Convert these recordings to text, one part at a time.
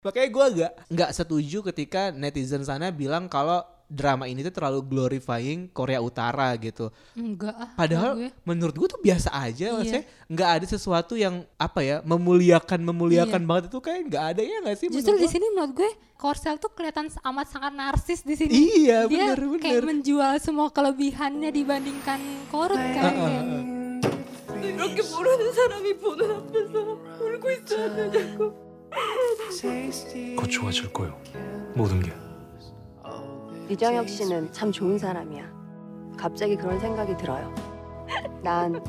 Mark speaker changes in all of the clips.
Speaker 1: Makanya gue agak nggak setuju ketika netizen sana bilang kalau drama ini tuh terlalu glorifying Korea Utara gitu.
Speaker 2: Enggak ah.
Speaker 1: Padahal
Speaker 2: gue.
Speaker 1: menurut gue tuh biasa aja,
Speaker 2: Iya.
Speaker 1: maksudnya nggak ada sesuatu yang apa ya memuliakan memuliakan
Speaker 2: Iya.
Speaker 1: banget itu kayak nggak ada ya nggak sih?
Speaker 2: Justru
Speaker 1: menurut
Speaker 2: di
Speaker 1: lo?
Speaker 2: sini menurut gue Korsel tuh kelihatan amat sangat narsis di sini.
Speaker 1: Iya
Speaker 2: Dia
Speaker 1: bener
Speaker 2: kayak
Speaker 1: bener.
Speaker 2: menjual semua kelebihannya dibandingkan Korut kan. kayak.
Speaker 3: 이렇게 모르는 사람이 보는 앞에서 울고 있어야 되냐고.
Speaker 4: 곧 좋아질 거요. 모든 게.
Speaker 5: 이정혁 씨는 참 좋은 사람이야. 갑자기 그런 생각이 들어요. 난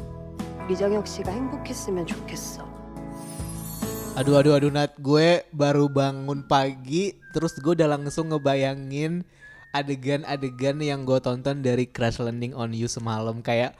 Speaker 5: 이정혁 씨가 행복했으면 좋겠어.
Speaker 1: Aduh aduh aduh Nat gue baru bangun pagi terus gue udah langsung ngebayangin adegan-adegan yang gue tonton dari Crash Landing on You semalam kayak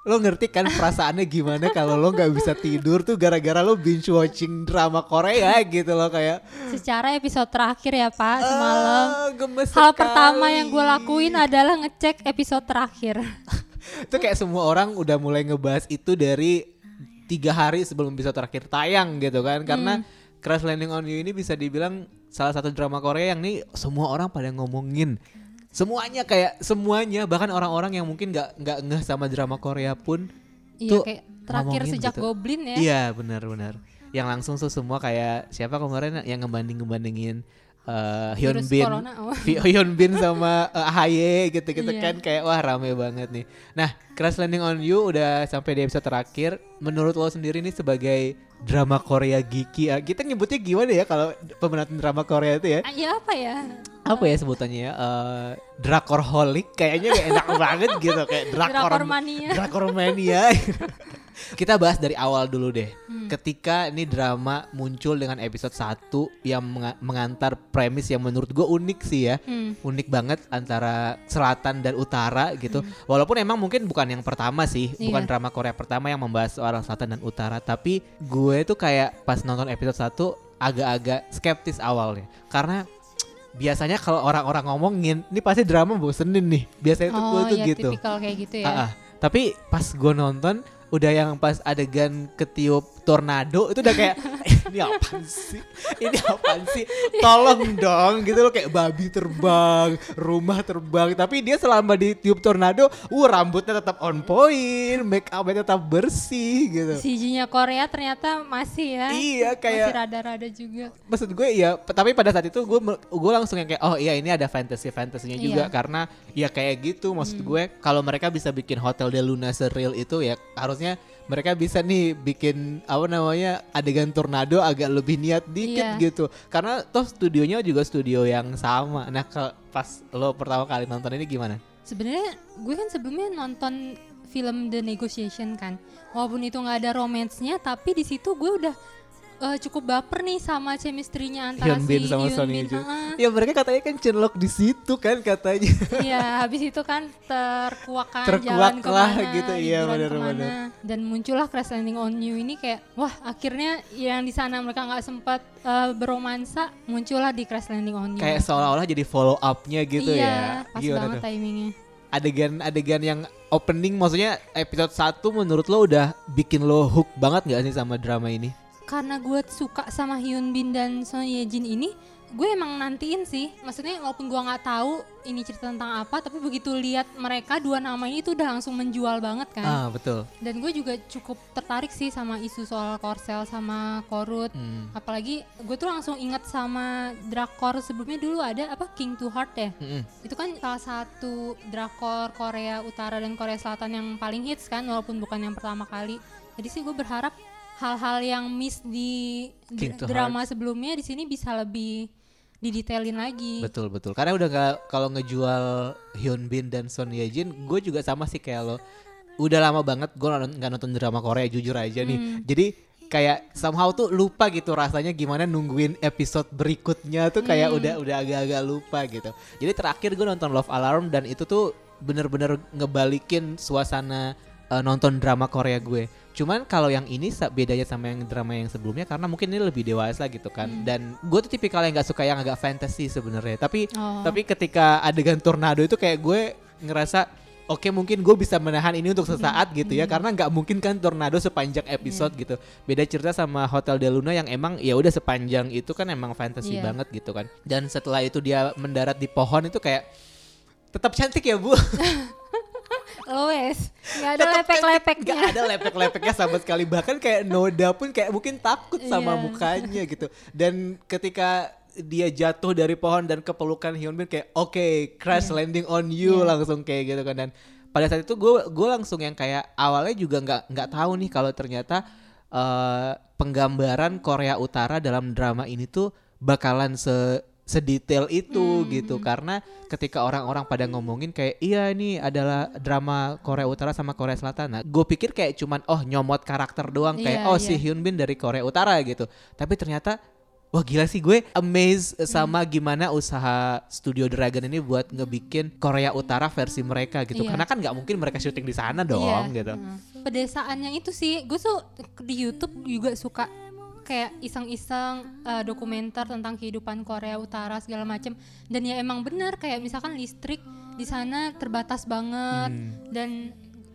Speaker 1: lo ngerti kan perasaannya gimana kalau lo nggak bisa tidur tuh gara-gara lo binge watching drama Korea gitu loh kayak
Speaker 2: Secara episode terakhir ya Pak semalam.
Speaker 1: "Ah, gemes
Speaker 2: Hal
Speaker 1: sekali."
Speaker 2: pertama yang gue lakuin adalah ngecek episode terakhir.
Speaker 1: itu kayak semua orang udah mulai ngebahas itu dari tiga hari sebelum episode terakhir tayang gitu kan karena Crash Landing on You ini bisa dibilang salah satu drama Korea yang nih semua orang pada ngomongin semuanya kayak semuanya bahkan orang-orang yang mungkin nggak nggak ngeh sama drama Korea pun
Speaker 2: Iya
Speaker 1: Tuh,
Speaker 2: kayak terakhir sejak
Speaker 1: gitu.
Speaker 2: Goblin ya.
Speaker 1: iya benar-benar yang langsung tuh semua kayak siapa kemarin yang ngebanding ngebandingin uh, Hyun Bin
Speaker 2: oh.
Speaker 1: Hyun Bin sama uh, AHY gitu-gitu
Speaker 2: Iya.
Speaker 1: kan kayak wah rame banget nih. Nah, Crash Landing on You udah sampai di episode terakhir. Menurut lo sendiri nih sebagai drama Korea geeky, ah, kita nyebutnya gimana ya kalau peminat drama Korea itu ya?
Speaker 2: Ah, Ya apa ya?
Speaker 1: Apa ya sebutannya ya? Eh, drakorholic kayaknya kayak enak banget gitu kayak drakor
Speaker 2: Drakor mania.
Speaker 1: Kita bahas dari awal dulu deh.
Speaker 2: Hmm.
Speaker 1: Ketika ini drama muncul dengan episode 1 yang menga- mengantar premis yang menurut gue unik sih ya.
Speaker 2: Hmm.
Speaker 1: Unik banget antara selatan dan utara gitu. Walaupun emang mungkin bukan yang pertama sih, bukan
Speaker 2: Iya.
Speaker 1: drama Korea pertama yang membahas soal selatan dan utara, tapi gue tuh kayak pas nonton episode 1 agak-agak skeptis awalnya. Karena biasanya kalau orang-orang ngomongin, ini pasti drama bosenin nih. Biasanya tuh gue
Speaker 2: Oh
Speaker 1: tuh
Speaker 2: ya
Speaker 1: gitu.
Speaker 2: kayak gitu ya.
Speaker 1: Ah, ah. Tapi pas gue nonton udah yang pas adegan ketiup tornado itu udah kayak "Eh, ini apaan sih? Ini apaan sih? Tolong dong gitu loh kayak babi terbang, rumah terbang. Tapi dia selama di tiup tornado, uh rambutnya tetap on point, make upnya tetap bersih gitu.
Speaker 2: CG-nya Korea ternyata masih ya.
Speaker 1: Iya
Speaker 2: Masih
Speaker 1: kayak
Speaker 2: rada-rada juga.
Speaker 1: maksud gue ya tapi pada saat itu gue gue langsung yang kayak oh iya ini ada fantasy fantasinya juga
Speaker 2: Iya.
Speaker 1: karena ya kayak gitu maksud gue kalau mereka bisa bikin Hotel de Luna seril itu ya harusnya mereka bisa nih bikin apa namanya adegan tornado agak lebih niat dikit
Speaker 2: Iya.
Speaker 1: gitu karena toh studionya juga studio yang sama nah ke- pas lo pertama kali nonton ini gimana
Speaker 2: Sebenarnya gue kan sebelumnya nonton film The Negotiation kan. Walaupun itu nggak ada romansnya, tapi di situ gue udah eh, cukup baper nih sama chemistry-nya antara
Speaker 1: Hyun Bin
Speaker 2: si
Speaker 1: sama
Speaker 2: Hyun
Speaker 1: Son
Speaker 2: Bin, heeh.
Speaker 1: ya mereka katanya kan chenlock di situ kan katanya
Speaker 2: Iya, habis itu kan terkuak kan
Speaker 1: Terkuak
Speaker 2: jalan
Speaker 1: lah
Speaker 2: ke mana,
Speaker 1: gitu, iya, ke
Speaker 2: mana. Dan muncullah Crash Landing on You ini kayak, wah akhirnya yang di sana mereka nggak sempat eh, beromansa, muncullah di Crash Landing on You.
Speaker 1: kayak seolah-olah jadi follow up-nya gitu
Speaker 2: iya,
Speaker 1: ya
Speaker 2: pas
Speaker 1: Gimana
Speaker 2: banget
Speaker 1: tuh?
Speaker 2: timingnya.
Speaker 1: adegan-adegan yang opening maksudnya episode 1 menurut lo udah bikin lo hook banget gak sih sama drama ini?
Speaker 2: Karena gue suka sama Hyun Bin dan Son Ye Jin ini, gue emang nantiin sih. Maksudnya walaupun gue nggak tahu ini cerita tentang apa, tapi begitu lihat mereka dua nama ini tuh udah langsung menjual banget kan.
Speaker 1: Ah betul.
Speaker 2: Dan gue juga cukup tertarik sih sama isu soal Korsel sama Korut.
Speaker 1: Hmm.
Speaker 2: Apalagi gue tuh langsung inget sama drakor sebelumnya dulu ada apa King to Heart ya.
Speaker 1: Mm-mm.
Speaker 2: Itu kan salah satu drakor Korea Utara dan Korea Selatan yang paling hits kan walaupun bukan yang pertama kali. Jadi sih gue berharap hal-hal yang miss di
Speaker 1: King
Speaker 2: drama sebelumnya di sini bisa lebih didetailin lagi.
Speaker 1: Betul betul. Karena udah gak kalau ngejual Hyun Bin dan Son Ye Jin, gue juga sama sih kayak lo. Udah lama banget gue nggak nonton drama Korea jujur aja nih.
Speaker 2: Hmm.
Speaker 1: Jadi kayak somehow tuh lupa gitu rasanya gimana nungguin episode berikutnya tuh kayak
Speaker 2: Hmm.
Speaker 1: udah udah agak-agak lupa gitu. Jadi terakhir gue nonton Love Alarm dan itu tuh bener-bener ngebalikin suasana eh, nonton drama Korea gue. Cuman kalau yang ini bedanya sama yang drama yang sebelumnya karena mungkin ini lebih dewasa gitu kan.
Speaker 2: Hmm.
Speaker 1: Dan gue tuh tipikal yang nggak suka yang agak fantasy sebenarnya. Tapi
Speaker 2: Oh.
Speaker 1: tapi ketika adegan tornado itu kayak gue ngerasa oke mungkin gue bisa menahan ini untuk sesaat gitu
Speaker 2: Hmm.
Speaker 1: ya karena nggak mungkin kan tornado sepanjang episode gitu beda cerita sama Hotel de Luna yang emang ya udah sepanjang itu kan emang fantasy
Speaker 2: Iya.
Speaker 1: banget gitu kan dan setelah itu dia mendarat di pohon itu kayak tetap cantik ya bu
Speaker 2: Loes, nggak ada
Speaker 1: cantik.
Speaker 2: lepek-lepeknya.
Speaker 1: Nggak ada lepek-lepeknya sama sekali bahkan kayak Noda pun kayak mungkin takut sama
Speaker 2: Iya.
Speaker 1: mukanya gitu dan ketika dia jatuh dari pohon dan kepelukan Hyun Bin kayak oke crash landing on you
Speaker 2: Iya.
Speaker 1: langsung kayak gitu kan dan pada saat itu gue gue langsung yang kayak awalnya juga nggak nggak tahu nih kalau ternyata eh, penggambaran Korea Utara dalam drama ini tuh bakalan se sedetail itu gitu karena ketika orang-orang pada ngomongin kayak iya ini adalah drama Korea Utara sama Korea Selatan nah gue pikir kayak cuman oh nyomot karakter doang kayak
Speaker 2: Iya,
Speaker 1: oh
Speaker 2: iya.
Speaker 1: si Hyun Bin dari Korea Utara gitu tapi ternyata Wah gila sih gue amazed sama gimana usaha Studio Dragon ini buat ngebikin Korea Utara versi mereka gitu.
Speaker 2: Iya.
Speaker 1: Karena kan nggak mungkin mereka syuting di sana dong
Speaker 2: Iya,
Speaker 1: gitu.
Speaker 2: heeh. Pedesaannya itu sih, gue tuh di YouTube juga suka kayak iseng-iseng eh, dokumenter tentang kehidupan Korea Utara segala macem dan ya emang benar kayak misalkan listrik di sana terbatas banget
Speaker 1: Hmm.
Speaker 2: dan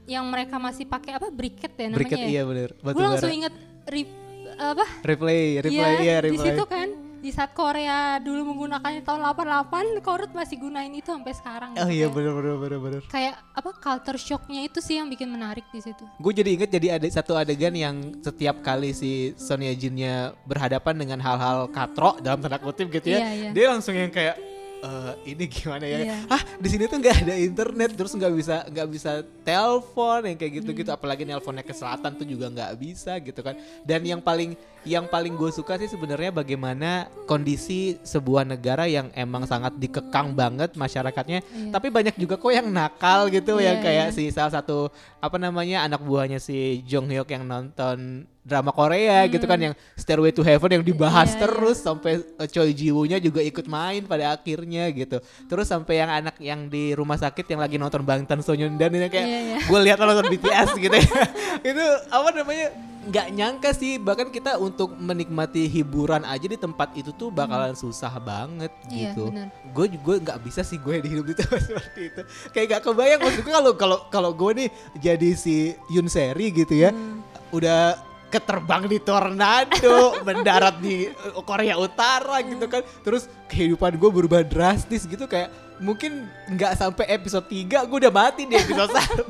Speaker 2: yang mereka masih pakai apa briket ya namanya
Speaker 1: Briket
Speaker 2: ya?
Speaker 1: iya bener. Batu
Speaker 2: gue langsung inget rip, apa
Speaker 1: Replay, replay,
Speaker 2: iya di
Speaker 1: replay.
Speaker 2: situ kan di saat Korea dulu menggunakannya tahun 88 Korut masih gunain itu sampai sekarang
Speaker 1: Oh
Speaker 2: gitu.
Speaker 1: iya
Speaker 2: Kayak-
Speaker 1: bener bener bener bener.
Speaker 2: kayak apa culture shocknya itu sih yang bikin menarik di situ
Speaker 1: Gue jadi inget jadi ada satu adegan yang setiap kali si Sonia Jinnya berhadapan dengan hal-hal katro dalam tanda kutip gitu ya,
Speaker 2: Iya, iya.
Speaker 1: dia langsung yang kayak "Eh, ini gimana ya?
Speaker 2: Iya.
Speaker 1: Ah di sini tuh nggak ada internet, terus nggak bisa nggak bisa telepon yang kayak gitu-gitu,
Speaker 2: Hmm.
Speaker 1: apalagi nelponnya ke selatan tuh juga nggak bisa gitu kan. Dan yang paling yang paling gue suka sih sebenarnya bagaimana kondisi sebuah negara yang emang sangat dikekang banget masyarakatnya,
Speaker 2: Iya.
Speaker 1: tapi banyak juga kok yang nakal gitu
Speaker 2: Iya,
Speaker 1: yang kayak
Speaker 2: iya.
Speaker 1: si salah satu apa namanya anak buahnya si Jong Hyuk yang nonton drama Korea gitu kan yang Stairway to Heaven yang dibahas
Speaker 2: Hmm. Iya,
Speaker 1: terus sampai uh, Choi Ji Woo-nya juga ikut main pada akhirnya gitu. Terus sampai yang anak yang di rumah sakit yang lagi nonton Bangtan Sonyeondan ini kayak
Speaker 2: Iya, iya.
Speaker 1: gue lihat nonton BTS gitu ya. itu apa namanya nggak nyangka sih bahkan kita untuk menikmati hiburan aja di tempat itu tuh bakalan susah banget
Speaker 2: Iya,
Speaker 1: gitu. gue juga nggak bisa sih gue di hidup di tempat seperti itu. Kayak gak kebayang maksud gue kalau kalau kalau gue nih jadi si Yun Seri gitu ya
Speaker 2: Hmm.
Speaker 1: udah keterbang di tornado mendarat di uh, Korea Utara gitu kan. Terus kehidupan gue berubah drastis gitu kayak mungkin nggak sampai episode 3 gue udah mati di episode 1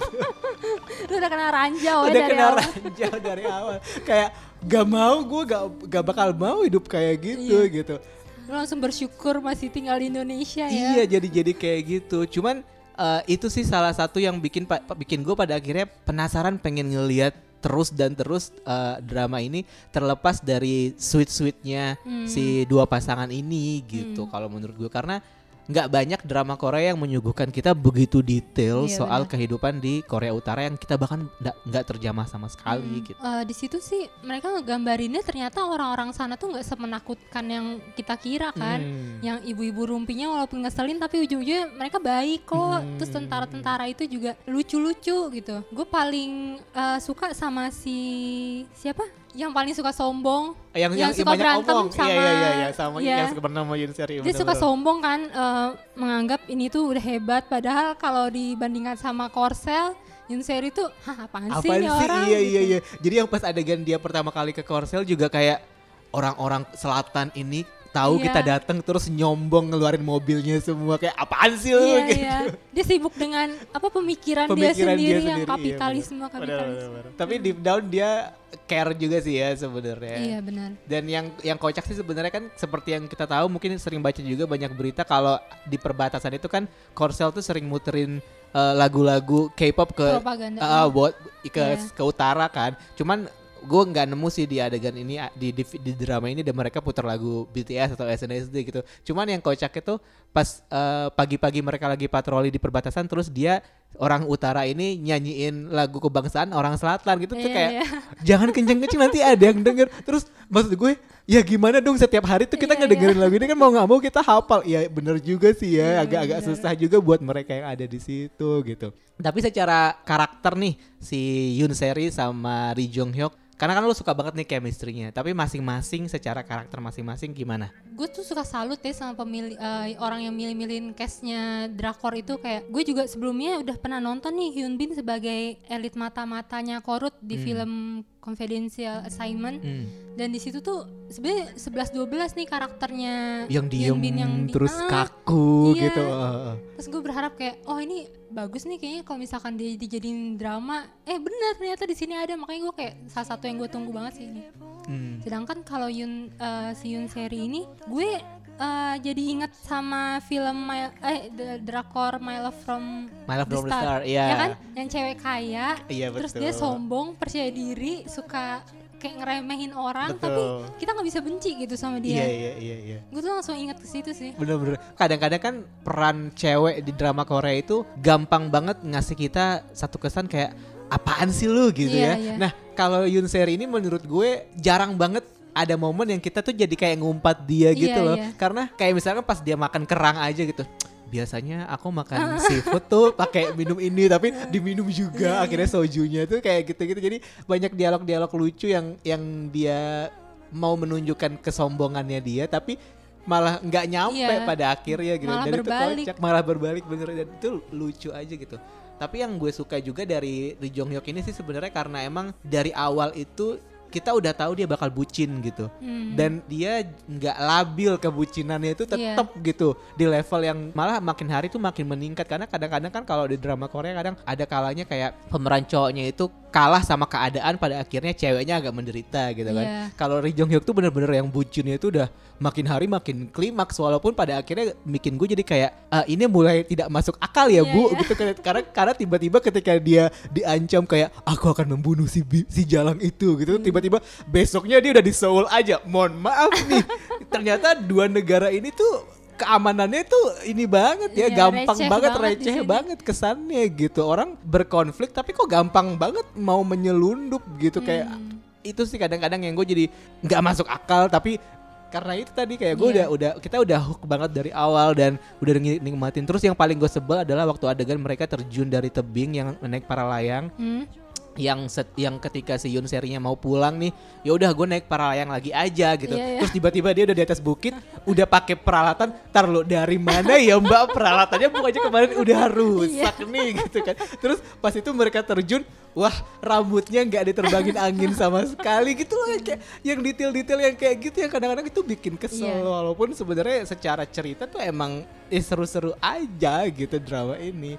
Speaker 2: Lu udah kena ranjau ya
Speaker 1: udah
Speaker 2: dari
Speaker 1: kena
Speaker 2: awal.
Speaker 1: ranjau dari awal. Kayak gak mau gue gak, gak bakal mau hidup kayak gitu
Speaker 2: Iya.
Speaker 1: gitu
Speaker 2: Lu langsung bersyukur masih tinggal di Indonesia ya.
Speaker 1: Iya jadi jadi kayak gitu. Cuman eh, itu sih salah satu yang bikin pa- bikin gue pada akhirnya penasaran pengen ngeliat terus dan terus eh, drama ini terlepas dari sweet sweetnya
Speaker 2: Hmm.
Speaker 1: si dua pasangan ini gitu. Kalau menurut gue karena nggak banyak drama Korea yang menyuguhkan kita begitu detail
Speaker 2: Iya,
Speaker 1: soal
Speaker 2: benar.
Speaker 1: kehidupan di Korea Utara yang kita bahkan nggak terjamah sama sekali gitu.
Speaker 2: Eh, di situ sih mereka ngegambarinnya ternyata orang-orang sana tuh nggak semenakutkan yang kita kira kan.
Speaker 1: Hmm.
Speaker 2: Yang ibu-ibu rumpinya walaupun ngeselin tapi ujung-ujungnya mereka baik kok.
Speaker 1: Hmm.
Speaker 2: Terus tentara-tentara itu juga lucu-lucu gitu. Gue paling eh, suka sama si siapa? Yang paling suka sombong.
Speaker 1: yang
Speaker 2: yang suka
Speaker 1: banyak
Speaker 2: berantem
Speaker 1: omong.
Speaker 2: sama-
Speaker 1: iya iya iya iya, sama
Speaker 2: Iya.
Speaker 1: yang suka bernama Yun Seri.
Speaker 2: Dia suka
Speaker 1: bener-bener.
Speaker 2: sombong kan eh, menganggap ini tuh udah hebat padahal kalau dibandingkan sama Korsel Yunseri tuh hah apaan, sih
Speaker 1: Apaan
Speaker 2: ini
Speaker 1: sih?
Speaker 2: orang
Speaker 1: Iya
Speaker 2: gitu.
Speaker 1: iya iya. Jadi yang pas adegan dia pertama kali ke Korsel juga kayak orang-orang selatan ini tahu
Speaker 2: Iya.
Speaker 1: kita datang terus nyombong ngeluarin mobilnya semua kayak apaan sih lu
Speaker 2: Iya,
Speaker 1: gitu.
Speaker 2: iya. Dia sibuk dengan apa pemikiran,
Speaker 1: Pemikiran
Speaker 2: dia sendiri
Speaker 1: dia
Speaker 2: yang
Speaker 1: sendiri, iya,
Speaker 2: kapitalisme
Speaker 1: Bener,
Speaker 2: kapitalis.
Speaker 1: bener, bener. Tapi deep down dia care juga sih ya sebenarnya.
Speaker 2: Iya benar.
Speaker 1: Dan yang yang kocak sih sebenarnya kan seperti yang kita tahu mungkin sering baca juga banyak berita kalau di perbatasan itu kan Korsel tuh sering muterin eh, lagu-lagu K-pop ke
Speaker 2: Propaganda.
Speaker 1: Ah, ah, buat ke
Speaker 2: Iya.
Speaker 1: ke utara kan. Cuman gue nggak nemu sih di adegan ini di, di di drama ini dan mereka putar lagu BTS atau SNSD gitu. Cuman yang kocak itu pas eh, pagi-pagi mereka lagi patroli di perbatasan terus dia orang utara ini nyanyiin lagu kebangsaan orang selatan gitu tuh
Speaker 2: Iya,
Speaker 1: kayak
Speaker 2: iya.
Speaker 1: jangan kenceng-kenceng nanti ada yang denger. Terus maksud gue ya gimana dong setiap hari tuh kita
Speaker 2: Iya,
Speaker 1: ngedengerin lagu ini kan mau nggak mau kita hafal. Iya bener juga sih ya agak-agak susah juga buat mereka yang ada di situ gitu. Tapi secara karakter nih si Yoon Seri sama Ri Jong Hyuk karena kan lu suka banget nih chemistry-nya. Tapi masing-masing secara karakter masing-masing gimana?
Speaker 2: Gue tuh suka salut ya sama pemilih eh, orang yang milih-milihin castnya drakor itu. Kayak gue juga sebelumnya udah pernah nonton nih Hyun Bin sebagai elit mata-matanya Korut di
Speaker 1: Hmm.
Speaker 2: film Confidential Assignment
Speaker 1: Hmm.
Speaker 2: dan di situ tuh sebenarnya 11 12 nih karakternya
Speaker 1: yang diem
Speaker 2: Bin yang di-
Speaker 1: terus
Speaker 2: Ah,
Speaker 1: kaku
Speaker 2: iya.
Speaker 1: gitu Heeh.
Speaker 2: terus gue berharap kayak oh ini bagus nih kayaknya kalau misalkan dia dijadiin drama eh benar ternyata di sini ada makanya gue kayak salah satu yang gue tunggu banget sih ini
Speaker 1: Hmm.
Speaker 2: sedangkan kalau Yun eh, si Yun seri ini gue eh, jadi ingat sama film My, eh the- drakor My Love from
Speaker 1: My Love
Speaker 2: the
Speaker 1: from the Star,
Speaker 2: Star
Speaker 1: iya.
Speaker 2: ya kan yang cewek kaya
Speaker 1: Iya,
Speaker 2: terus
Speaker 1: betul.
Speaker 2: dia sombong percaya diri suka kayak ngeremehin orang
Speaker 1: Betul.
Speaker 2: tapi kita nggak bisa benci gitu sama dia
Speaker 1: iya iya iya iya
Speaker 2: gue tuh langsung ingat ke situ sih
Speaker 1: bener-bener kadang-kadang kan peran cewek di drama Korea itu gampang banget ngasih kita satu kesan kayak apaan sih lu gitu
Speaker 2: Iya,
Speaker 1: ya
Speaker 2: iya.
Speaker 1: nah kalau Yun Seri ini menurut gue jarang banget ada momen yang kita tuh jadi kayak ngumpat dia gitu
Speaker 2: Iya,
Speaker 1: loh.
Speaker 2: iya.
Speaker 1: karena kayak misalkan pas dia makan kerang aja gitu biasanya aku makan seafood tuh pakai minum ini tapi diminum
Speaker 2: Iya,
Speaker 1: juga akhirnya sojunya tuh kayak gitu-gitu. Jadi banyak dialog-dialog lucu yang yang dia mau menunjukkan kesombongannya dia tapi malah nggak nyampe
Speaker 2: Iya.
Speaker 1: pada akhirnya gitu.
Speaker 2: Malah
Speaker 1: dan itu kocak malah berbalik bener. Dan itu lucu aja gitu. Tapi yang gue suka juga dari Lee Jong Hyuk ini sih sebenarnya karena emang dari awal itu kita udah tahu dia bakal bucin gitu.
Speaker 2: Hmm.
Speaker 1: dan dia nggak labil kebucinannya itu tetap gitu. Di level yang malah makin hari tuh makin meningkat. Karena kadang-kadang kan kalau di drama Korea kadang ada kalanya kayak pemeran cowoknya itu kalah sama keadaan pada akhirnya ceweknya agak menderita gitu kan
Speaker 2: Iya.
Speaker 1: kalau Lee Jong Hyuk tuh bener-bener yang bucinnya itu udah makin hari makin klimaks walaupun pada akhirnya bikin gue jadi kayak "Ah, ini mulai tidak masuk akal ya
Speaker 2: Iya,
Speaker 1: bu
Speaker 2: iya.
Speaker 1: gitu kan karena karena tiba-tiba ketika dia diancam kayak aku akan membunuh si si jalang itu gitu
Speaker 2: Hmm.
Speaker 1: tiba-tiba besoknya dia udah di Seoul aja mohon maaf nih ternyata dua negara ini tuh keamanannya tuh ini banget ya
Speaker 2: Iya,
Speaker 1: gampang
Speaker 2: receh
Speaker 1: banget
Speaker 2: banget
Speaker 1: receh banget kesannya gitu orang berkonflik tapi kok gampang banget mau menyelundup gitu kayak
Speaker 2: Hmm.
Speaker 1: itu sih kadang-kadang yang gue jadi nggak masuk akal tapi karena itu tadi kayak gue
Speaker 2: Iya.
Speaker 1: udah udah kita udah hook banget dari awal dan udah nik- nikmatin terus yang paling gue sebel adalah waktu adegan mereka terjun dari tebing yang naik para layang
Speaker 2: Hmm.
Speaker 1: Yang set, yang ketika si Yun serinya mau pulang nih ya udah gue naik para layang lagi aja gitu
Speaker 2: Iya, iya.
Speaker 1: terus tiba-tiba dia udah di atas bukit udah pakai peralatan tar lo dari mana ya mbak peralatannya bukannya kemarin udah rusak
Speaker 2: Iya.
Speaker 1: nih gitu kan terus pas itu mereka terjun wah rambutnya nggak diterbangin angin sama sekali gitu loh yang kayak yang detail-detail yang kayak gitu yang kadang-kadang itu bikin kesel
Speaker 2: Iya.
Speaker 1: walaupun sebenarnya secara cerita tuh emang eh, seru-seru aja gitu drama ini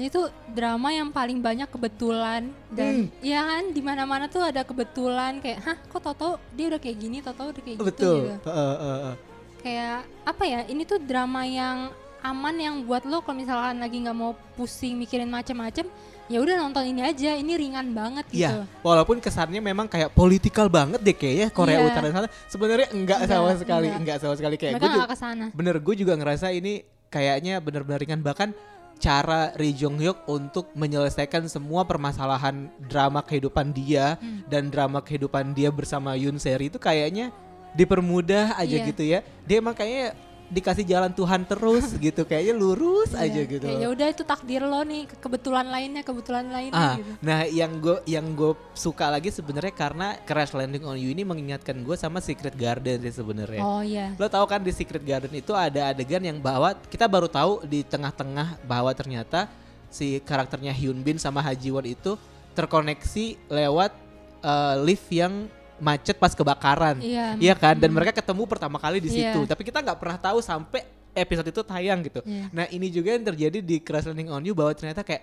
Speaker 2: itu drama yang paling banyak kebetulan dan
Speaker 1: Hmm.
Speaker 2: ya kan di mana-mana tuh ada kebetulan kayak hah kok Toto dia udah kayak gini Toto udah kayak gitu
Speaker 1: betul
Speaker 2: gitu
Speaker 1: Heeh, heeh, heeh.
Speaker 2: kayak apa ya ini tuh drama yang aman yang buat lo kalau misalkan lagi nggak mau pusing mikirin macem-macem ya udah nonton ini aja ini ringan banget gitu
Speaker 1: Iya, walaupun kesannya memang kayak politikal banget deh kayaknya Korea
Speaker 2: Iya.
Speaker 1: Utara dan Selatan. Sebenarnya enggak,
Speaker 2: Enggak,
Speaker 1: sama sekali,
Speaker 2: enggak.
Speaker 1: enggak, sama sekali kayak
Speaker 2: mereka
Speaker 1: gue
Speaker 2: ke sana
Speaker 1: bener gue juga ngerasa ini kayaknya bener-bener ringan bahkan cara Lee Jong Hyuk untuk menyelesaikan semua permasalahan drama kehidupan dia
Speaker 2: Hmm.
Speaker 1: dan drama kehidupan dia bersama Yoon Seri itu kayaknya dipermudah aja
Speaker 2: Iya.
Speaker 1: gitu ya. Dia emang kayaknya dikasih jalan Tuhan terus gitu kayaknya lurus
Speaker 2: Iya,
Speaker 1: aja gitu.
Speaker 2: ya udah itu takdir lo nih ke- kebetulan lainnya kebetulan lainnya
Speaker 1: Ah,
Speaker 2: gitu
Speaker 1: nah yang gue yang gue suka lagi sebenarnya karena Crash Landing on You ini mengingatkan gue sama Secret Garden sih sebenarnya.
Speaker 2: oh iya
Speaker 1: Lo tahu kan di Secret Garden itu ada adegan yang bahwa kita baru tahu di tengah-tengah bahwa ternyata si karakternya Hyun Bin sama Ha Ji Won itu terkoneksi lewat eh, lift yang macet pas kebakaran.
Speaker 2: iya
Speaker 1: Iya kan? Dan mereka ketemu pertama kali di situ.
Speaker 2: Iya.
Speaker 1: Tapi kita nggak pernah tahu sampai episode itu tayang gitu.
Speaker 2: Iya.
Speaker 1: Nah ini juga yang terjadi di Crash Landing on You bahwa ternyata kayak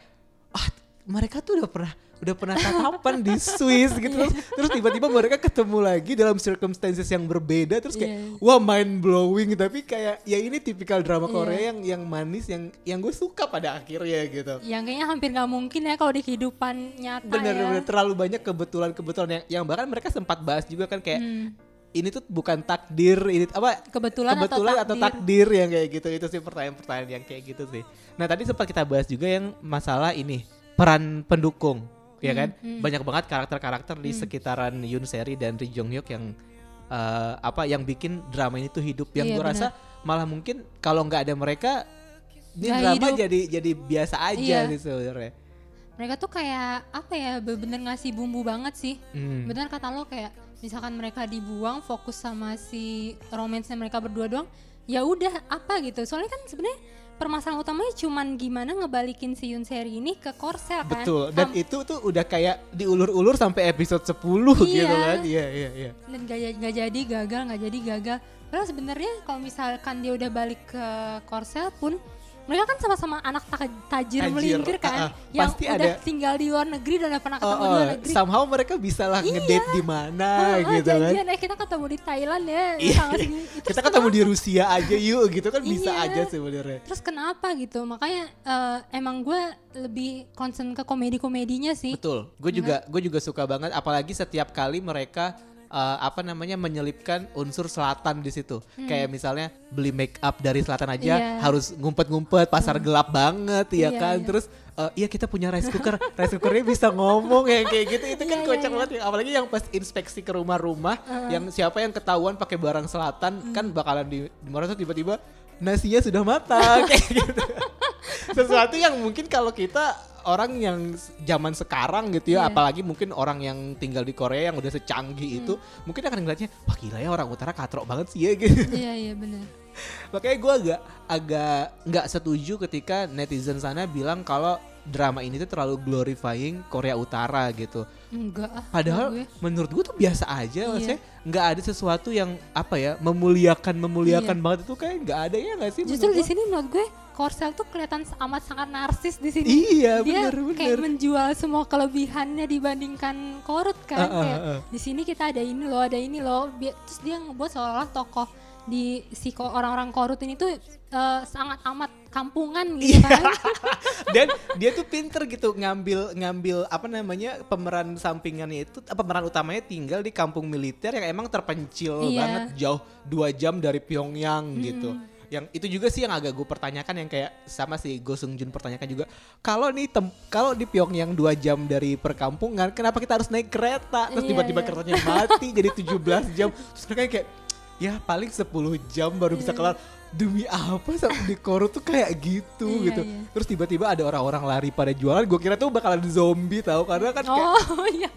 Speaker 1: ah mereka tuh udah pernah udah pernah tatapan di Swiss gitu terus, terus tiba-tiba mereka ketemu lagi dalam circumstances yang berbeda terus kayak
Speaker 2: Iya.
Speaker 1: wah mind blowing tapi kayak ya ini tipikal drama
Speaker 2: Iya.
Speaker 1: Korea yang yang manis yang yang gue suka pada akhirnya gitu.
Speaker 2: yang kayaknya hampir nggak mungkin ya kalau di kehidupan nyata ya
Speaker 1: Bener-bener terlalu banyak kebetulan-kebetulan yang, yang bahkan mereka sempat bahas juga kan kayak
Speaker 2: Hmm.
Speaker 1: ini tuh bukan takdir ini apa
Speaker 2: kebetulan,
Speaker 1: kebetulan
Speaker 2: atau
Speaker 1: atau takdir yang kayak gitu itu sih pertanyaan-pertanyaan yang kayak gitu sih. Nah tadi sempat kita bahas juga yang masalah ini peran pendukung, ya
Speaker 2: Hmm,
Speaker 1: kan?
Speaker 2: hmm.
Speaker 1: Banyak banget karakter-karakter di
Speaker 2: Hmm.
Speaker 1: sekitaran Yoon Seri dan Ri Jong Hyuk yang eh, apa yang bikin drama ini tuh hidup. Yang
Speaker 2: Iya,
Speaker 1: gue rasa malah mungkin kalau nggak ada mereka, ini drama
Speaker 2: hidup.
Speaker 1: jadi jadi biasa aja
Speaker 2: Iya.
Speaker 1: sih sebenarnya.
Speaker 2: mereka tuh kayak apa ya bener-bener ngasih bumbu banget sih
Speaker 1: Hmm.
Speaker 2: bener kata lo kayak misalkan mereka dibuang fokus sama si romansnya mereka berdua doang ya udah apa gitu soalnya kan sebenarnya permasalahan utamanya cuman gimana ngebalikin si Yun Seri ini ke Korsel kan
Speaker 1: Betul. Dan
Speaker 2: Sam-
Speaker 1: itu tuh udah kayak diulur-ulur sampai episode 10 gitu
Speaker 2: Iya.
Speaker 1: kan. Iya, iya, iya.
Speaker 2: dan gak, gak jadi gagal nggak jadi gagal padahal sebenarnya kalau misalkan dia udah balik ke Korsel pun mereka kan sama-sama anak ta- tajir,
Speaker 1: Tajir,
Speaker 2: melintir
Speaker 1: ah,
Speaker 2: kan
Speaker 1: ah.
Speaker 2: yang
Speaker 1: Pasti
Speaker 2: udah
Speaker 1: ada-
Speaker 2: tinggal di luar negeri dan udah pernah
Speaker 1: Oh,
Speaker 2: ketemu di
Speaker 1: oh,
Speaker 2: luar negeri
Speaker 1: somehow mereka bisa lah ngedate di mana
Speaker 2: Ah, ah,
Speaker 1: gitu kan.
Speaker 2: eh kita ketemu di Thailand ya
Speaker 1: Iya.
Speaker 2: Itu
Speaker 1: Kita ketemu di Rusia aja yuk gitu kan bisa
Speaker 2: Iya.
Speaker 1: aja sebenarnya.
Speaker 2: Terus kenapa gitu? Makanya eh, emang gue lebih concern ke komedi-komedinya sih.
Speaker 1: Betul. Gue juga gue juga suka banget apalagi setiap kali mereka eh, apa namanya menyelipkan unsur selatan di situ. Kayak misalnya beli make up dari selatan aja
Speaker 2: Hmm. Iya.
Speaker 1: harus ngumpet-ngumpet pasar gelap banget ya
Speaker 2: Iya,
Speaker 1: kan.
Speaker 2: iya.
Speaker 1: Terus eh, iya kita punya rice cooker, rice cookernya bisa ngomong ya kayak gitu. Itu kan
Speaker 2: iya,
Speaker 1: kocak
Speaker 2: iya.
Speaker 1: banget ya. Apalagi yang pas inspeksi ke rumah-rumah yang siapa yang ketahuan pakai barang selatan
Speaker 2: Hmm.
Speaker 1: kan bakalan di tuh tiba-tiba nasinya sudah matang kayak gitu. Sesuatu yang mungkin kalau kita orang yang zaman sekarang gitu ya,
Speaker 2: Iya.
Speaker 1: apalagi mungkin orang yang tinggal di Korea yang udah secanggih itu,
Speaker 2: Hmm.
Speaker 1: mungkin akan ngeliatnya, wah gila ya orang utara katrok banget sih ya gitu.
Speaker 2: Iya iya benar.
Speaker 1: Makanya gue agak agak nggak setuju ketika netizen sana bilang kalau drama ini tuh terlalu glorifying Korea Utara gitu.
Speaker 2: Enggak ah.
Speaker 1: Padahal
Speaker 2: menurut gue.
Speaker 1: menurut gue tuh biasa aja,
Speaker 2: Iya.
Speaker 1: maksudnya nggak ada sesuatu yang apa ya memuliakan memuliakan banget itu kayak nggak ada ya nggak sih?
Speaker 2: justru di sini menurut gue Korsel tuh kelihatan amat sangat narsis di sini.
Speaker 1: Iya
Speaker 2: Dia
Speaker 1: bener
Speaker 2: kayak
Speaker 1: bener.
Speaker 2: menjual semua kelebihannya dibandingkan Korut kan.
Speaker 1: Ah, ah,
Speaker 2: kayak
Speaker 1: ah.
Speaker 2: di sini kita ada ini loh, ada ini loh. Terus dia ngebuat seolah-olah tokoh di si orang-orang Korut ini tuh eh, sangat amat kampungan gitu
Speaker 1: Iya.
Speaker 2: kan.
Speaker 1: Dan dia tuh pinter gitu ngambil ngambil apa namanya pemeran sampingannya itu eh, pemeran utamanya tinggal di kampung militer yang emang terpencil
Speaker 2: Iya.
Speaker 1: banget jauh dua jam dari Pyongyang gitu. Yang itu juga sih yang agak gue pertanyakan yang kayak sama si Go Seung Jun pertanyakan juga kalau nih kalau di Pyongyang dua jam dari perkampungan kenapa kita harus naik kereta terus
Speaker 2: Iya,
Speaker 1: tiba-tiba
Speaker 2: iya.
Speaker 1: keretanya mati jadi 17 jam terus mereka kayak ya paling 10 jam baru bisa
Speaker 2: Iya.
Speaker 1: kelar demi apa sampai di Korea tuh kayak gitu
Speaker 2: Iya,
Speaker 1: gitu
Speaker 2: iya.
Speaker 1: Terus tiba-tiba ada orang-orang lari pada jualan, gue kira tuh bakalan zombie tahu karena kan kayak
Speaker 2: Oh iya.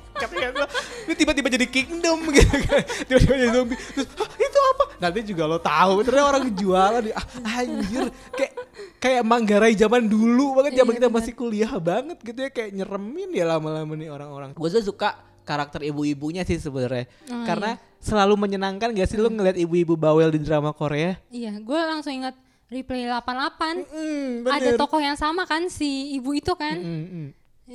Speaker 1: ini tiba-tiba jadi kingdom gitu kan. Tiba-tiba jadi zombie. Terus "Hah, itu apa? Nanti juga lo tahu ternyata orang jualan di ah, anjir kayak kayak Manggarai zaman dulu banget zaman
Speaker 2: Iya,
Speaker 1: kita
Speaker 2: bener.
Speaker 1: masih kuliah banget gitu ya kayak nyeremin ya lama-lama nih orang-orang. Gue tuh suka karakter ibu-ibunya sih sebenarnya.
Speaker 2: Oh,
Speaker 1: karena selalu menyenangkan gak sih lo ngeliat ibu-ibu bawel di drama Korea?
Speaker 2: Iya, gue langsung ingat replay 88.
Speaker 1: Hmm,
Speaker 2: Ada tokoh yang sama kan si ibu itu kan.
Speaker 1: Mm, mm.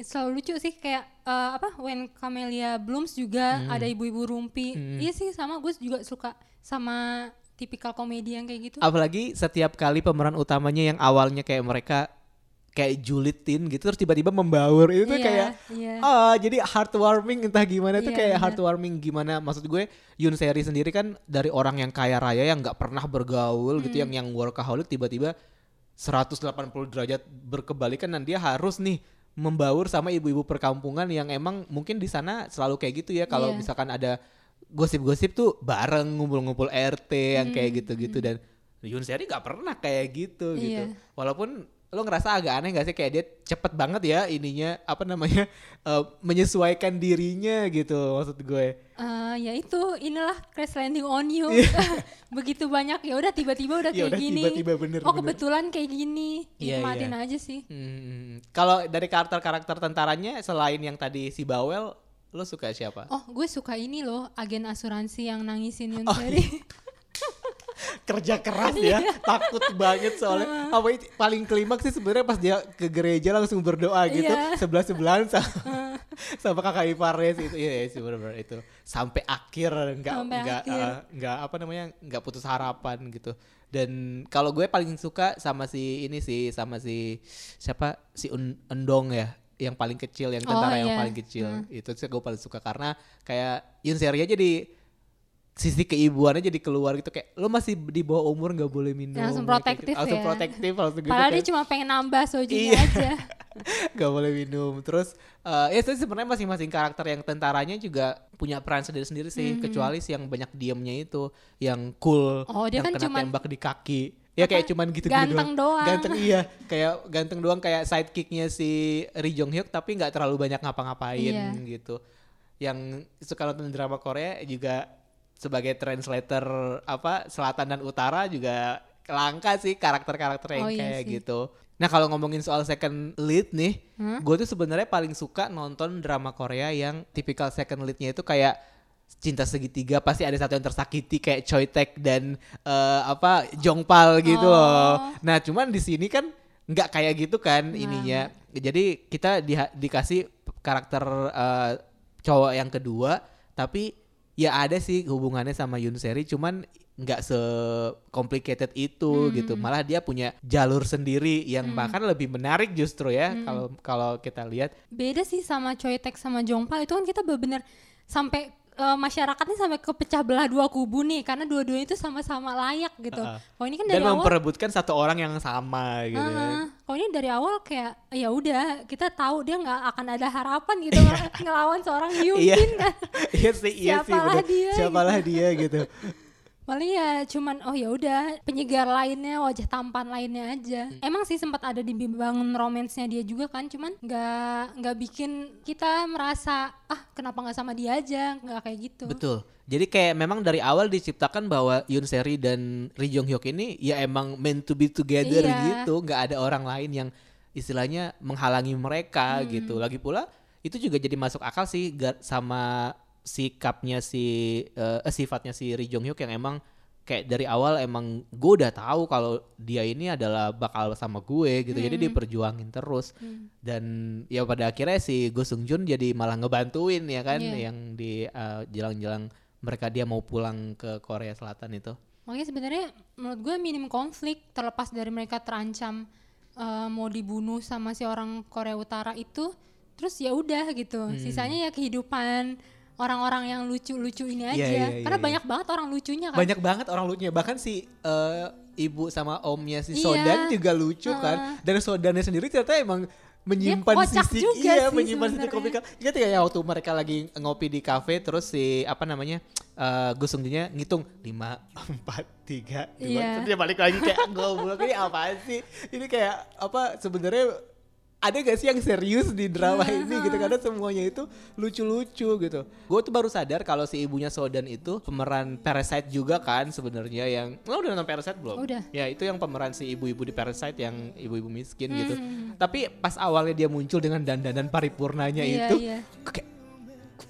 Speaker 2: Selalu lucu sih kayak eh, apa When Camellia Blooms juga
Speaker 1: Hmm.
Speaker 2: ada ibu-ibu rumpi. Iya sih sama gue juga suka sama tipikal komedi yang kayak gitu.
Speaker 1: Apalagi setiap kali pemeran utamanya yang awalnya kayak mereka kayak julitin gitu terus tiba-tiba membaur itu tuh
Speaker 2: Iya,
Speaker 1: kayak
Speaker 2: iya.
Speaker 1: ah jadi heartwarming entah gimana tuh
Speaker 2: Iya,
Speaker 1: kayak
Speaker 2: bener.
Speaker 1: heartwarming gimana maksud gue Yun Seri sendiri kan dari orang yang kaya raya yang nggak pernah bergaul gitu
Speaker 2: Hmm.
Speaker 1: yang yang workaholic tiba-tiba 180 derajat berkebalikan dan dia harus nih membaur sama ibu-ibu perkampungan yang emang mungkin di sana selalu kayak gitu ya kalau
Speaker 2: Iya.
Speaker 1: misalkan ada gosip-gosip tuh bareng ngumpul-ngumpul RT yang kayak gitu-gitu dan Yun Seri nggak pernah kayak gitu gitu
Speaker 2: Hmm, Iya.
Speaker 1: walaupun lo ngerasa agak aneh gak sih kayak dia cepet banget ya ininya apa namanya eh, menyesuaikan dirinya gitu maksud gue
Speaker 2: Eh, ya itu inilah crash landing on you. Begitu banyak ya udah tiba-tiba udah
Speaker 1: Iya,
Speaker 2: kayak gini.
Speaker 1: tiba-tiba bener,
Speaker 2: oh
Speaker 1: bener.
Speaker 2: kebetulan kayak gini.
Speaker 1: Iya,
Speaker 2: Nikmatin
Speaker 1: iya.
Speaker 2: aja sih.
Speaker 1: Hmm, kalau dari karakter-karakter tentaranya selain yang tadi si Bawel lo suka siapa
Speaker 2: Oh gue suka ini loh agen asuransi yang nangisin Yun
Speaker 1: Oh,
Speaker 2: Seri.
Speaker 1: Kerja keras ya takut banget soalnya. Apa itu paling klimaks sih sebenarnya pas dia ke gereja langsung berdoa gitu
Speaker 2: Iya.
Speaker 1: sebelah sebelahan sama, sama kakak iparnya sih. Itu iya iya sih benar-benar itu. Sampai akhir nggak nggak eh, nggak apa namanya nggak putus harapan gitu. Dan kalau gue paling suka sama si ini sih sama si siapa? Si Endong ya yang paling kecil yang
Speaker 2: Oh,
Speaker 1: tentara yang
Speaker 2: iya.
Speaker 1: paling kecil. Itu sih gue paling suka karena kayak Yun Seria jadi sisi keibuannya jadi keluar gitu kayak lo masih di bawah umur nggak boleh minum
Speaker 2: Langsung
Speaker 1: kayak
Speaker 2: protektif
Speaker 1: gitu. langsung
Speaker 2: ya.
Speaker 1: protektif langsung gitu
Speaker 2: Padahal
Speaker 1: kan.
Speaker 2: dia cuma pengen nambah sojunya
Speaker 1: Iya.
Speaker 2: aja.
Speaker 1: nggak boleh minum terus eh ya sih sebenarnya masing-masing karakter yang tentaranya juga punya peran sendiri-sendiri sih kecuali si yang banyak diemnya itu yang cool
Speaker 2: Oh, dia
Speaker 1: yang
Speaker 2: kan
Speaker 1: kena
Speaker 2: cuman-
Speaker 1: tembak di kaki Ya
Speaker 2: Apa?
Speaker 1: kayak cuman gitu-gitu
Speaker 2: Ganteng doang.
Speaker 1: Ganteng iya, kayak ganteng doang kayak sidekicknya si Ri Jong Hyuk tapi nggak terlalu banyak ngapa-ngapain
Speaker 2: Iya.
Speaker 1: gitu. Yang suka nonton drama Korea juga sebagai translator apa selatan dan utara juga langka sih karakter-karakter yang
Speaker 2: Oh, iya
Speaker 1: kayak
Speaker 2: sih.
Speaker 1: gitu. Nah kalau ngomongin soal second lead nih,
Speaker 2: Hah?
Speaker 1: gue tuh sebenarnya paling suka nonton drama Korea yang tipikal second leadnya itu kayak cinta segitiga pasti ada satu yang tersakiti kayak Choi Taek dan eh, apa Jongpal gitu
Speaker 2: Oh.
Speaker 1: loh. Nah cuman di sini kan nggak kayak gitu kan
Speaker 2: Nah.
Speaker 1: ininya. Jadi kita diha- dikasih karakter eh, cowok yang kedua, tapi ya ada sih hubungannya sama Yoon Seri, cuman nggak se complicated itu
Speaker 2: Hmm.
Speaker 1: gitu. Malah dia punya jalur sendiri yang bahkan lebih menarik justru ya
Speaker 2: Hmm.
Speaker 1: kalau kalau kita lihat.
Speaker 2: beda sih sama Choi Taek sama Jongpal itu kan kita benar-benar sampai eh, masyarakatnya sampai kepecah belah dua kubu nih karena dua-duanya itu sama-sama layak gitu.
Speaker 1: Heeh.
Speaker 2: Kalau ini kan
Speaker 1: Dan
Speaker 2: dari awal
Speaker 1: memperebutkan satu orang yang sama gitu.
Speaker 2: Heeh. kalau ini dari awal kayak ya udah kita tahu dia nggak akan ada harapan gitu ngelawan seorang Hyun
Speaker 1: Iya.
Speaker 2: Kan.
Speaker 1: iya sih, iya sih.
Speaker 2: Siapalah dia,
Speaker 1: Siapalah dia gitu.
Speaker 2: Paling ya cuman oh ya udah penyegar lainnya wajah tampan lainnya aja.
Speaker 1: Hmm.
Speaker 2: Emang sih sempat ada dibangun romansnya dia juga kan, cuman nggak nggak bikin kita merasa ah kenapa nggak sama dia aja nggak kayak gitu.
Speaker 1: Betul. Jadi kayak memang dari awal diciptakan bahwa Yoon Seri dan Ri Jong Hyuk ini ya emang meant to be together
Speaker 2: Iya.
Speaker 1: gitu, nggak ada orang lain yang istilahnya menghalangi mereka
Speaker 2: Hmm.
Speaker 1: gitu. Lagi pula itu juga jadi masuk akal sih sama sikapnya si eh, eh, sifatnya si Ri Jong Hyuk yang emang kayak dari awal emang gue udah tahu kalau dia ini adalah bakal sama gue gitu. Jadi
Speaker 2: Hmm.
Speaker 1: diperjuangin terus dan ya pada akhirnya si Go Sung Jun jadi malah ngebantuin ya kan
Speaker 2: Iya.
Speaker 1: yang di eh, jalan-jalan mereka dia mau pulang ke Korea Selatan itu.
Speaker 2: Makanya sebenarnya menurut gue minim konflik terlepas dari mereka terancam eh, mau dibunuh sama si orang Korea Utara itu, terus ya udah gitu.
Speaker 1: Hmm.
Speaker 2: Sisanya ya kehidupan orang-orang yang lucu-lucu ini aja.
Speaker 1: Iya, iya, iya,
Speaker 2: Karena
Speaker 1: iya.
Speaker 2: banyak banget orang lucunya kan.
Speaker 1: Banyak banget orang lucunya bahkan si eh, ibu sama omnya si
Speaker 2: Iya.
Speaker 1: Sodan juga lucu kan. Dan Sodannya sendiri ternyata emang menyimpan
Speaker 2: kocak
Speaker 1: sisi
Speaker 2: juga
Speaker 1: iya
Speaker 2: sih
Speaker 1: menyimpan sisi
Speaker 2: sebenarnya.
Speaker 1: komika. Ingat ya waktu mereka lagi ngopi di kafe terus si apa namanya eh Gus Sung Junnya ngitung 5 4 3 2
Speaker 2: Iya.
Speaker 1: terus dia balik lagi kayak goblok ini apaan sih? Ini kayak apa sebenarnya ada gak sih yang serius di drama ini gitu karena semuanya itu lucu-lucu gitu. Gue tuh baru sadar kalau si ibunya Sodan itu pemeran Parasite juga kan sebenarnya yang lo udah nonton Parasite belum?
Speaker 2: Udah.
Speaker 1: Ya itu yang pemeran si ibu-ibu di Parasite yang ibu-ibu miskin gitu.
Speaker 2: Hmm.
Speaker 1: Tapi pas awalnya dia muncul dengan dandanan paripurnanya
Speaker 2: Iya,
Speaker 1: itu
Speaker 2: iya.
Speaker 1: kayak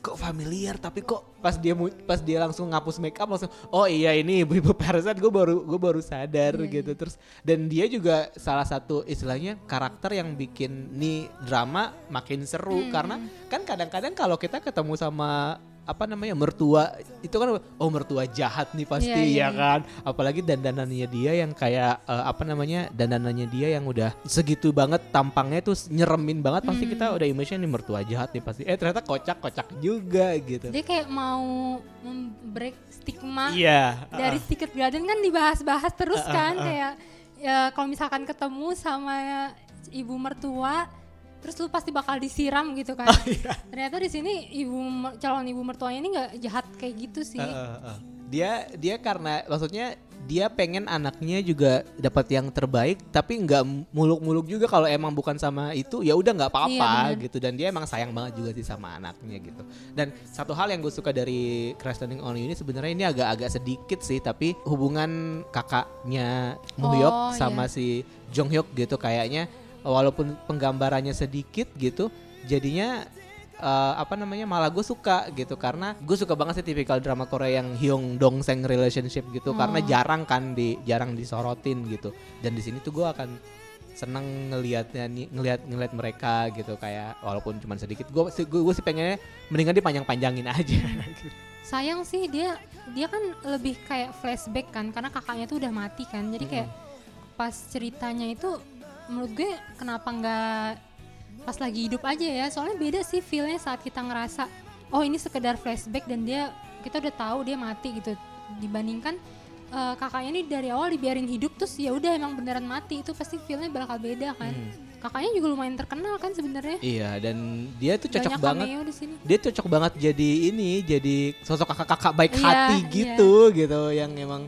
Speaker 1: kok familiar tapi kok pas dia pas dia langsung ngapus make up langsung oh iya ini ibu-ibu Parasite gue baru gue baru sadar
Speaker 2: Iya,
Speaker 1: gitu terus dan dia juga salah satu istilahnya karakter yang bikin nih drama makin seru
Speaker 2: Hmm.
Speaker 1: karena kan kadang-kadang kalau kita ketemu sama apa namanya mertua itu kan oh mertua jahat nih pasti
Speaker 2: Iya, iya,
Speaker 1: ya kan apalagi dandanannya dia yang kayak eh, apa namanya dandanannya dia yang udah segitu banget tampangnya tuh nyeremin banget pasti kita
Speaker 2: Hmm.
Speaker 1: udah image nih mertua jahat nih pasti eh ternyata kocak kocak juga gitu
Speaker 2: Dia kayak mau break stigma
Speaker 1: iya
Speaker 2: dari
Speaker 1: uh-uh.
Speaker 2: Secret Garden kan dibahas-bahas terus
Speaker 1: Uh, uh,
Speaker 2: kan
Speaker 1: uh.
Speaker 2: kayak ya kalau misalkan ketemu sama ibu mertua terus lu pasti bakal disiram gitu kan.
Speaker 1: Oh, iya.
Speaker 2: Ternyata di sini ibu calon ibu mertuanya ini nggak jahat kayak gitu sih.
Speaker 1: Uh, uh, uh. dia dia karena maksudnya dia pengen anaknya juga dapat yang terbaik tapi nggak muluk-muluk juga kalau emang bukan sama itu ya udah nggak apa-apa
Speaker 2: Iya,
Speaker 1: gitu dan dia emang sayang banget juga sih sama anaknya gitu dan satu hal yang gue suka dari Crash Landing on You ini sebenarnya ini agak-agak sedikit sih tapi hubungan kakaknya Muhyuk
Speaker 2: Oh,
Speaker 1: sama si Jong Hyuk gitu kayaknya walaupun penggambarannya sedikit gitu jadinya eh, apa namanya malah gue suka gitu karena gue suka banget sih tipikal drama Korea yang Hyung Dong Seng relationship gitu karena
Speaker 2: Oh.
Speaker 1: jarang kan di jarang disorotin gitu dan di sini tuh gue akan seneng ngelihatnya nih ngelihat ngelihat mereka gitu kayak walaupun cuma sedikit gue gue sih pengennya mendingan dipanjang-panjangin aja gitu.
Speaker 2: Sayang sih dia dia kan lebih kayak flashback kan karena kakaknya tuh udah mati kan. Jadi kayak pas ceritanya itu menurut gue kenapa nggak pas lagi hidup aja ya? Soalnya beda sih feelnya saat kita ngerasa oh ini sekedar flashback dan dia kita udah tahu dia mati gitu. Dibandingkan eh, kakaknya ini dari awal dibiarin hidup terus ya udah emang beneran mati itu pasti feelnya bakal beda kan. Kakaknya juga lumayan terkenal kan sebenarnya.
Speaker 1: Iya dan dia tuh cocok
Speaker 2: banyak
Speaker 1: banget.
Speaker 2: cameo di sini.
Speaker 1: Dia cocok banget jadi ini jadi sosok kakak-kakak baik
Speaker 2: Iya,
Speaker 1: hati
Speaker 2: iya.
Speaker 1: gitu gitu yang emang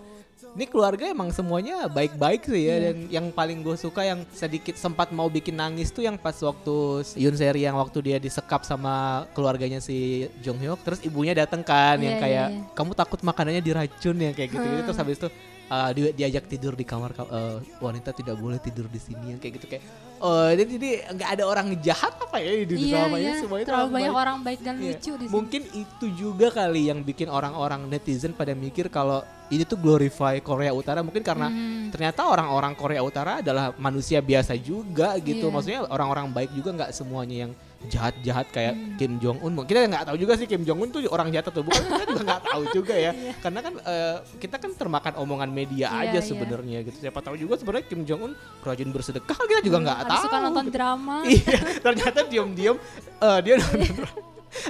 Speaker 1: Ini keluarga emang semuanya baik-baik sih ya
Speaker 2: Iya.
Speaker 1: dan yang paling gue suka yang sedikit sempat mau bikin nangis tuh yang pas waktu Yun Seri yang waktu dia disekap sama keluarganya si Jong Hyuk terus ibunya dateng kan yang
Speaker 2: Iya,
Speaker 1: kayak
Speaker 2: iya, iya.
Speaker 1: kamu takut makanannya diracun ya kayak gitu, terus habis itu uh, dia diajak tidur di kamar ka- uh, wanita tidak boleh tidur di sini yang kayak gitu kayak oh jadi jadi nggak ada orang jahat apa ya di
Speaker 2: Iya,
Speaker 1: dramanya
Speaker 2: iya.
Speaker 1: semuanya
Speaker 2: Terlalu banyak
Speaker 1: baik.
Speaker 2: orang baik dan
Speaker 1: Iya.
Speaker 2: lucu di sini.
Speaker 1: Mungkin itu juga kali yang bikin orang-orang netizen pada mikir kalau ini tuh glorify Korea Utara mungkin karena
Speaker 2: Hmm.
Speaker 1: ternyata orang-orang Korea Utara adalah manusia biasa juga gitu.
Speaker 2: Iya.
Speaker 1: Maksudnya orang-orang baik juga nggak semuanya yang jahat-jahat kayak
Speaker 2: Hmm.
Speaker 1: Kim Jong Un. Kita nggak tahu juga sih Kim Jong Un tuh orang jahat atau bukan. Kita juga nggak tahu juga ya. Karena kan eh, kita kan termakan omongan media
Speaker 2: Iya,
Speaker 1: aja
Speaker 2: iya.
Speaker 1: sebenarnya gitu. Siapa tahu juga sebenarnya Kim Jong Un rajin bersedekah kita juga nggak
Speaker 2: Ada
Speaker 1: tahu.
Speaker 2: suka nonton
Speaker 1: gitu.
Speaker 2: drama.
Speaker 1: Iya, ternyata diam-diam eh, dia nonton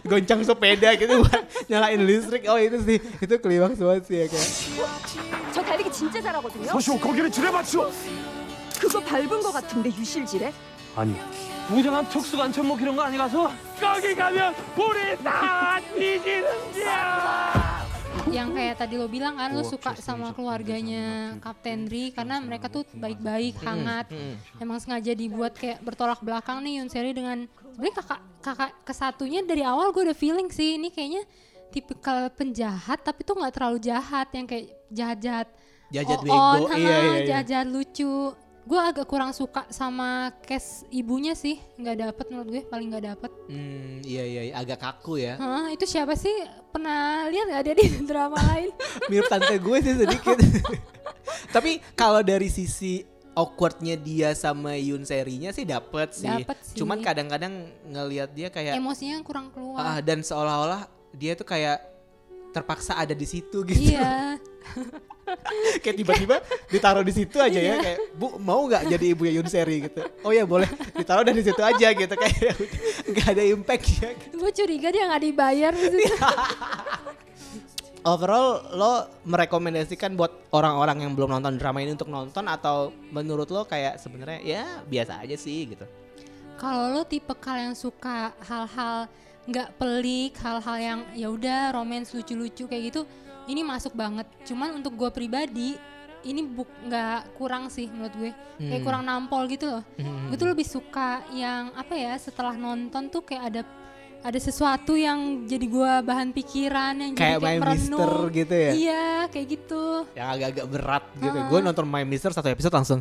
Speaker 1: goncang sepeda gitu buat nyalain listrik. Oh itu sih, itu klimaks banget sih ya kayak.
Speaker 3: 저 달리기 진짜 잘하거든요.
Speaker 4: 서시오 거기를 지뢰맞추어
Speaker 3: 그거 밟은 거 같은데 유실지래?
Speaker 4: 아니 무장한 특수관 천목 이런 거 아니라서 거기 가면 우리 다 뒤지는지야
Speaker 2: yang kayak tadi lo bilang kan lo suka sama keluarganya Kapten Ri karena mereka tuh baik-baik, hangat.
Speaker 1: Mm-mm.
Speaker 2: Emang sengaja dibuat kayak bertolak belakang nih Yun Seri dengan sebenarnya kakak kakak kesatunya dari awal gue udah feeling sih ini kayaknya tipikal penjahat tapi tuh nggak terlalu jahat yang kayak jahat-jahat
Speaker 1: Jahat
Speaker 2: on,
Speaker 1: bego,
Speaker 2: ha,
Speaker 1: iya, iya, iya.
Speaker 2: jahat-jahat lucu. Gue agak kurang suka sama case ibunya sih, nggak dapet menurut gue paling nggak dapet.
Speaker 1: Hmm, iya iya iya, agak kaku ya.
Speaker 2: Hah, itu siapa sih? Pernah lihat nggak dia di drama lain?
Speaker 1: Mirip tante gue sih sedikit. Tapi kalau dari sisi awkwardnya dia sama Yun serinya sih dapet sih.
Speaker 2: Dapet sih.
Speaker 1: Cuman kadang-kadang ngelihat dia kayak
Speaker 2: Emosinya kurang keluar.
Speaker 1: ah, dan seolah-olah dia tuh kayak terpaksa ada di situ gitu.
Speaker 2: Iya.
Speaker 1: kayak tiba-tiba ditaruh di situ aja
Speaker 2: Iya.
Speaker 1: ya kayak Bu mau nggak jadi ibunya Yun Seri gitu. Oh ya boleh ditaruh dari situ aja gitu kayak ya nggak ada impact ya.
Speaker 2: Gue curiga dia nggak dibayar di situ.
Speaker 1: Overall lo merekomendasikan buat orang-orang yang belum nonton drama ini untuk nonton atau menurut lo kayak sebenarnya ya biasa aja sih gitu.
Speaker 2: Kalau lo tipe kal yang suka hal-hal nggak pelik, hal-hal yang ya udah romance lucu-lucu kayak gitu, ini masuk banget. Cuman untuk gue pribadi ini buk nggak kurang sih menurut gue, kayak
Speaker 1: Hmm.
Speaker 2: kurang nampol gitu loh.
Speaker 1: Hmm.
Speaker 2: Gue tuh lebih suka yang apa ya setelah nonton tuh kayak ada ada sesuatu yang jadi gue bahan pikiran yang
Speaker 1: Kayak
Speaker 2: jadi
Speaker 1: My
Speaker 2: kayak merenung.
Speaker 1: Mister gitu ya.
Speaker 2: Iya kayak gitu.
Speaker 1: Yang agak-agak berat gitu.
Speaker 2: Heeh.
Speaker 1: Gue nonton My Mister satu episode langsung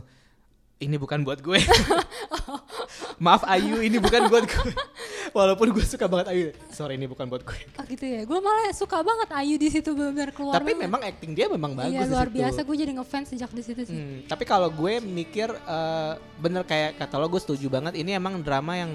Speaker 1: ini bukan buat gue. Maaf Ayu, ini bukan buat gue. Walaupun gue suka banget Ayu. Sorry ini bukan buat gue.
Speaker 2: Oh gitu ya. Gue malah suka banget Ayu di situ benar keluar.
Speaker 1: Tapi
Speaker 2: banget.
Speaker 1: memang acting dia memang bagus
Speaker 2: Iya luar biasa gue jadi ngefans sejak di situ sih.
Speaker 1: Hmm, tapi kalau gue mikir eh, bener kayak kata lo gue setuju banget ini emang drama yang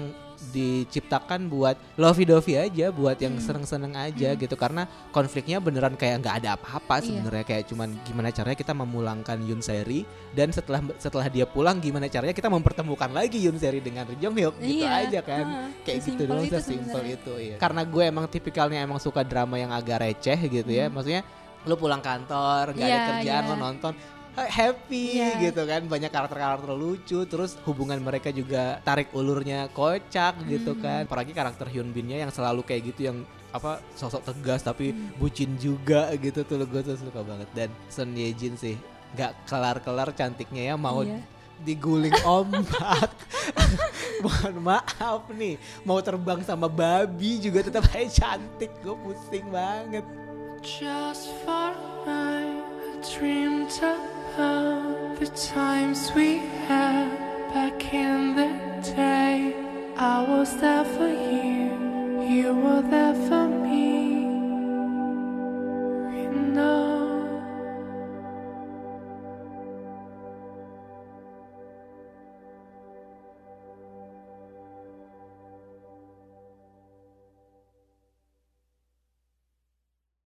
Speaker 1: diciptakan buat lovey dovey aja buat yang
Speaker 2: Hmm.
Speaker 1: seneng-seneng aja gitu karena konfliknya beneran kayak nggak ada apa-apa
Speaker 2: Iya.
Speaker 1: sebenarnya kayak cuman gimana caranya kita memulangkan Yun Seri dan setelah setelah dia pulang gimana caranya kita mempertemukan lagi Yun Seri dengan Ri Jong Hyuk gitu
Speaker 2: Iya,
Speaker 1: aja kan
Speaker 2: heeh,
Speaker 1: kayak gitu doang
Speaker 2: itu
Speaker 1: sesimpel
Speaker 2: sebenarnya.
Speaker 1: itu iya. karena gue emang tipikalnya emang suka drama yang agak receh gitu ya maksudnya lu pulang kantor nggak ada
Speaker 2: Hmm. Iya,
Speaker 1: kerjaan
Speaker 2: iya.
Speaker 1: lo nonton happy
Speaker 2: Iya.
Speaker 1: gitu kan. Banyak karakter-karakter lucu. Terus hubungan mereka juga tarik ulurnya kocak gitu
Speaker 2: Hmm.
Speaker 1: kan. Apalagi karakter Hyun Bin-nya yang selalu kayak gitu yang apa sosok tegas tapi
Speaker 2: Hmm.
Speaker 1: bucin juga gitu tuh. Gue tuh suka banget. Dan Son Ye Jin sih nggak kelar-kelar cantiknya ya. Mau
Speaker 2: Iya.
Speaker 1: diguling ombak. Mohon maaf nih. Mau terbang sama babi juga tetap aja cantik. Gue pusing banget.
Speaker 6: Just for a night, I of the times we had back in the day. I was there for you, you were there for me. We know.